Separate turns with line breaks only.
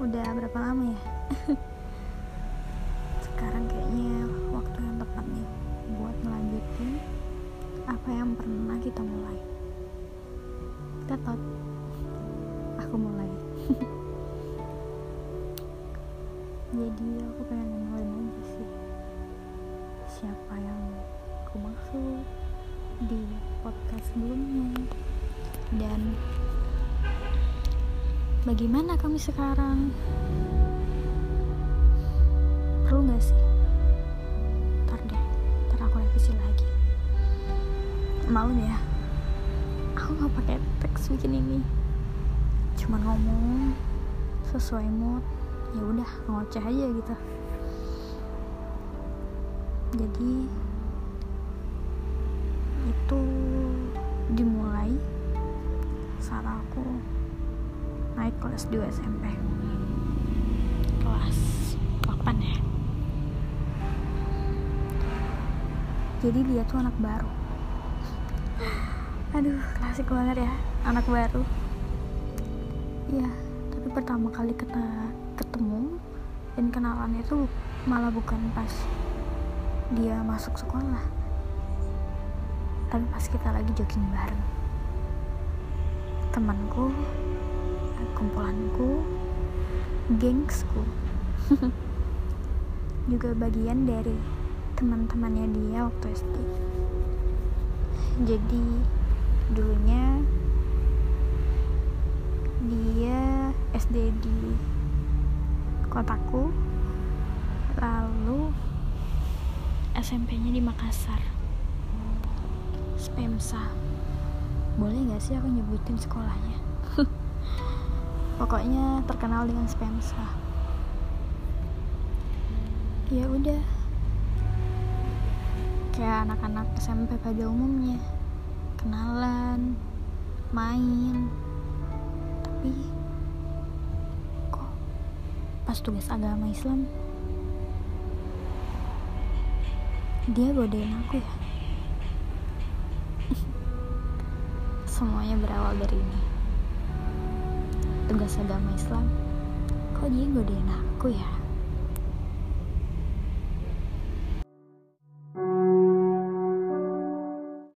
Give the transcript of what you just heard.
udah berapa lama ya? Sekarang kayaknya waktu yang tepat nih buat melanjutin apa yang pernah kita mulai. Kita tahu. Aku mulai. Jadi aku pengen mulai aja sih siapa yang aku maksud di podcast sebelumnya. Bagaimana kamu sekarang? Perlu gak sih? Ntar deh ntar aku revisi lagi. Malu ya. Aku nggak pakai teks bikin ini. Cuma ngomong sesuai mood. Ya udah ngoceh aja gitu. Jadi itu dimulai saat aku naik kelas 2 SMP kelas 8 ya? Jadi dia tuh anak baru. Aduh klasik banget ya anak baru. Iya tapi pertama kali kita ketemu dan kenalan itu malah bukan pas dia masuk sekolah tapi pas kita lagi jogging bareng. Temanku kumpulanku gengsku juga bagian dari teman-temannya dia waktu SD jadi dulunya dia SD di kotaku lalu SMP-nya di Makassar. Spemsa. Boleh gak sih aku nyebutin sekolahnya pokoknya terkenal dengan Spemsa ya udah. Kayak anak-anak SMP pada umumnya. Kenalan main. Tapi kok pas tugas agama Islam dia godain aku ya? Semuanya berawal dari ini tugas agama Islam. Kok dia godain aku ya